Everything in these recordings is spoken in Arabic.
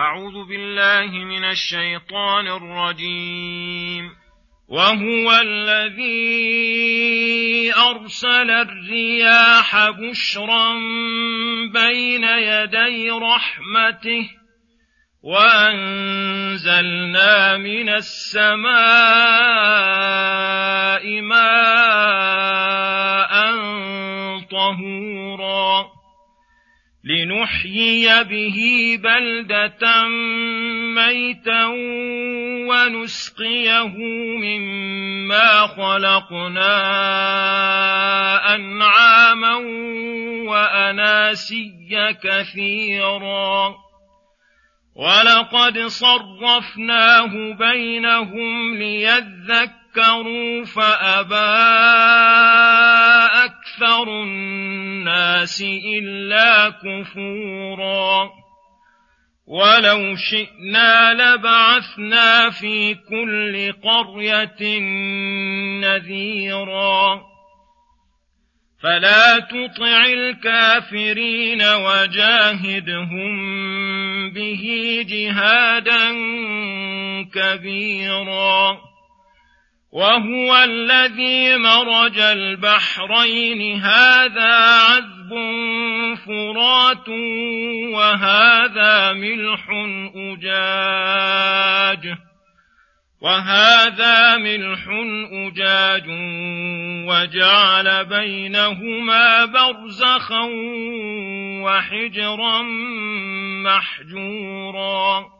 أعوذ بالله من الشيطان الرجيم. وهو الذي أرسل الرياح بشرا بين يدي رحمته وأنزلنا من السماء ماء طهورا لنحيي به بلدة ميتا ونسقيه مما خلقنا أنعاما وأناسيا كثيرا ولقد صرفناه بينهم ليذكروا فأبى أكثر الناس إلا كفورا. ولو شئنا لبعثنا في كل قرية نذيرا. فلا تطع الكافرين وجاهدهم به جهادا كبيرا. وهو الذي مرج البحرين. هذا عذب فرات وهذا ملح أجاج. وهذا ملح أجاج وجعل بينهما برزخا وحجرا محجورا.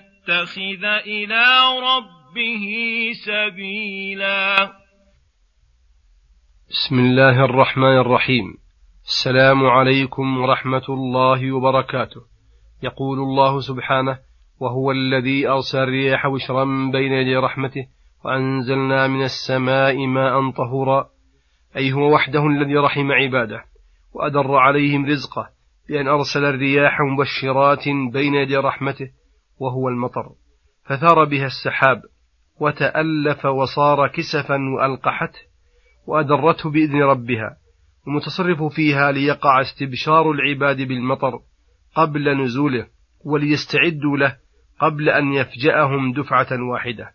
يتخذ إلى ربه سبيلا. بسم الله الرحمن الرحيم. السلام عليكم ورحمة الله وبركاته. يقول الله سبحانه وهو الذي أرسل الرياح بشرا بين يدي رحمته وأنزلنا من السماء ماء طهورا. أي هو وحده الذي رحم عباده وأدر عليهم رزقه بأن أرسل الرياح مبشرات بين يدي رحمته وهو المطر فثار بها السحاب وتألف وصار كسفا وألقحته وأدرته بإذن ربها المتصرف فيها ليقع استبشار العباد بالمطر قبل نزوله وليستعدوا له قبل أن يفجأهم دفعة واحدة.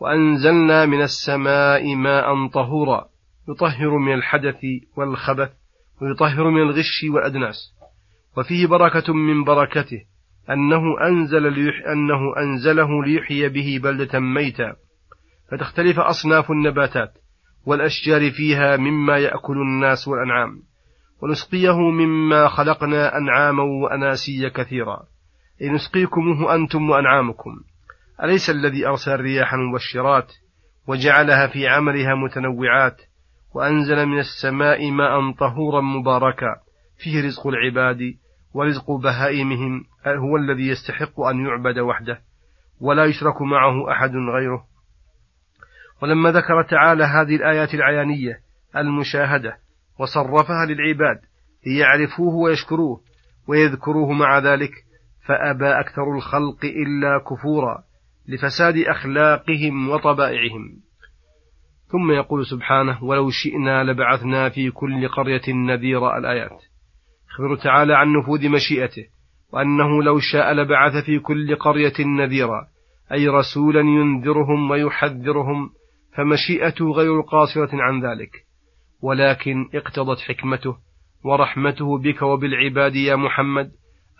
وأنزلنا من السماء ماء طهورا يطهر من الحدث والخبث ويطهر من الغش والأدناس وفيه بركة من بركته أنه أنزل ليح أنه أنزله ليحيي به بلدة ميتا. فتختلف أصناف النباتات والأشجار فيها مما يأكل الناس والأنعام. ونسقيه مما خلقنا أنعاما وأناسيا كثيرا. أي نسقيكموه أنتم وأنعامكم. أليس الذي أرسل الرياح المبشرات وجعلها في عملها متنوعات وأنزل من السماء ماء طهورا مباركا فيه رزق العباد ورزق بهائمهم هو الذي يستحق أن يعبد وحده ولا يشرك معه أحد غيره. ولما ذكر تعالى هذه الآيات العيانية المشاهدة وصرفها للعباد ليعرفوه ويشكروه ويذكروه مع ذلك فأبى أكثر الخلق إلا كفورا لفساد أخلاقهم وطبائعهم. ثم يقول سبحانه ولو شئنا لبعثنا في كل قرية نذير الآيات يخبر تعالى عن نفوذ مشيئته وأنه لو شاء لبعث في كل قرية نذيرا أي رسولا ينذرهم ويحذرهم فمشيئته غير قاصرة عن ذلك. ولكن اقتضت حكمته ورحمته بك وبالعباد يا محمد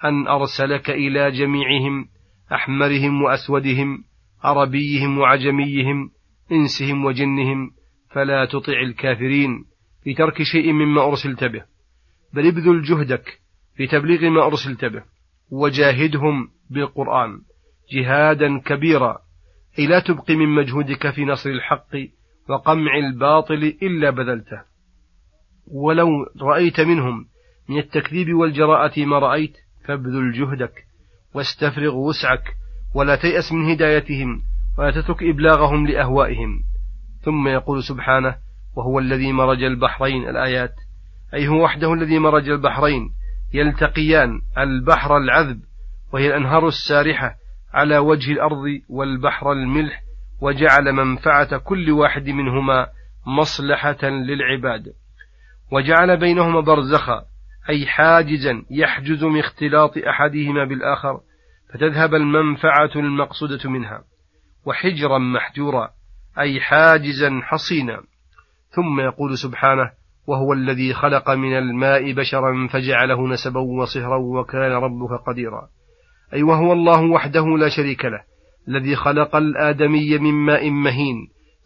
أن أرسلك إلى جميعهم أحمرهم وأسودهم عربيهم وعجميهم إنسهم وجنهم فلا تطع الكافرين في ترك شيء مما أرسلت به. بل ابذل جهدك في تبليغ ما أرسلت به. وجاهدهم بالقرآن جهادا كبيرا أي لا تبقي من مجهودك في نصر الحق وقمع الباطل إلا بذلته. ولو رأيت منهم من التكذيب والجراءة ما رأيت فابذل جهدك واستفرغ وسعك ولا تيأس من هدايتهم ولا تترك إبلاغهم لأهوائهم. ثم يقول سبحانه وهو الذي مرج البحرين الآيات أي هو وحده الذي مرج البحرين يلتقيان البحر العذب وهي الأنهار السارحة على وجه الأرض والبحر الملح وجعل منفعة كل واحد منهما مصلحة للعباد. وجعل بينهما برزخا أي حاجزا يحجز من اختلاط أحدهما بالآخر فتذهب المنفعة المقصودة منها. وحجرا محجورا أي حاجزا حصينا. ثم يقول سبحانه وهو الذي خلق من الماء بشرا فجعله نسبا وصهرا وكان ربك قديرا. أي وهو الله وحده لا شريك له الذي خلق الآدمي من ماء مهين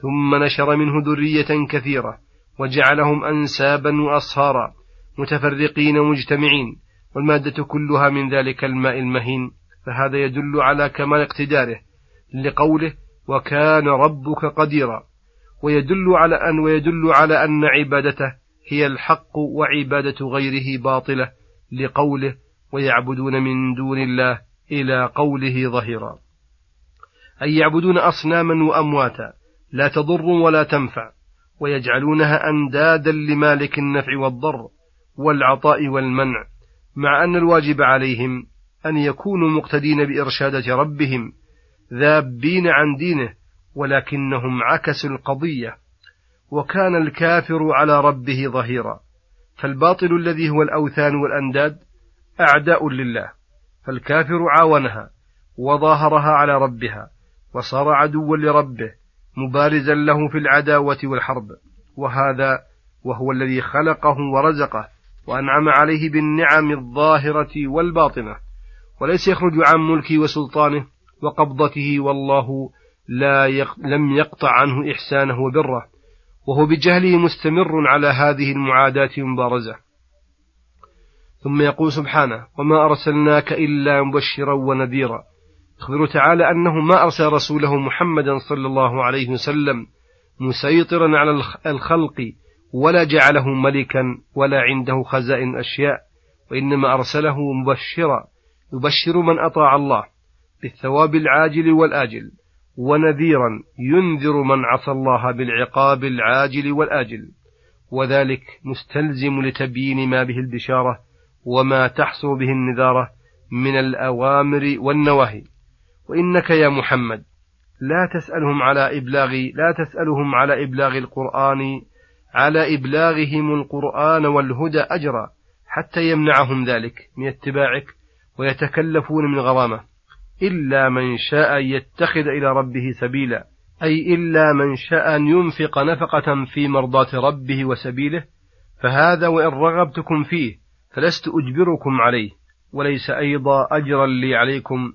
ثم نشر منه ذرية كثيرة وجعلهم أنسابا وأصهارا متفرقين مجتمعين والمادة كلها من ذلك الماء المهين. فهذا يدل على كمال اقتداره لقوله وكان ربك قديرا ويدل على أن ويدل على أن عبادته هي الحق وعبادة غيره باطلة لقوله ويعبدون من دون الله إلى قوله ظهيرا. أي يعبدون أصناما وأمواتا لا تضر ولا تنفع ويجعلونها أندادا لمالك النفع والضر والعطاء والمنع مع أن الواجب عليهم أن يكونوا مقتدين بإرشادة ربهم ذابين عن دينه ولكنهم عكسوا القضية وكان الكافر على ربه ظهيرا. فالباطل الذي هو الأوثان والأنداد أعداء لله. فالكافر عاونها وظاهرها على ربها وصار عدوا لربه مبارزا له في العداوة والحرب. وهذا وهو الذي خلقه ورزقه وأنعم عليه بالنعم الظاهرة والباطنة. وليس يخرج عن ملكه وسلطانه وقبضته والله لا يق... لم يقطع عنه إحسانه وبره. وهو بجهله مستمر على هذه المعاداة المبارزة. ثم يقول سبحانه وما أرسلناك إلا مبشرا ونذيرا يخبر تعالى أنه ما أرسل رسوله محمدا صلى الله عليه وسلم مسيطرا على الخلق ولا جعله ملكا ولا عنده خزائن أشياء وإنما أرسله مبشرا يبشر من أطاع الله بالثواب العاجل والآجل. ونذيرا ينذر من عصى الله بالعقاب العاجل والآجل. وذلك مستلزم لتبيين ما به البشارة وما تحصل به النذارة من الأوامر والنواهي. وإنك يا محمد لا تسألهم على إبلاغ لا تسألهم على إبلاغ القرآن على إبلاغهم القرآن والهدى أجرا حتى يمنعهم ذلك من اتباعك ويتكلفون من غرامة. إلا من شاء يتخذ إلى ربه سبيلا. أي إلا من شاء أن ينفق نفقة في مرضاة ربه وسبيله فهذا وإن رغبتكم فيه فلست أجبركم عليه وليس أيضا أجرا لي عليكم.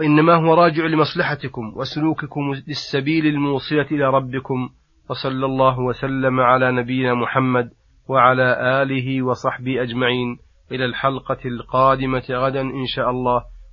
وإنما هو راجع لمصلحتكم وسلوككم للسبيل الموصلة إلى ربكم وصلى الله وسلم على نبينا محمد وعلى آله وصحبه أجمعين. إلى الحلقة القادمة غدا إن شاء الله.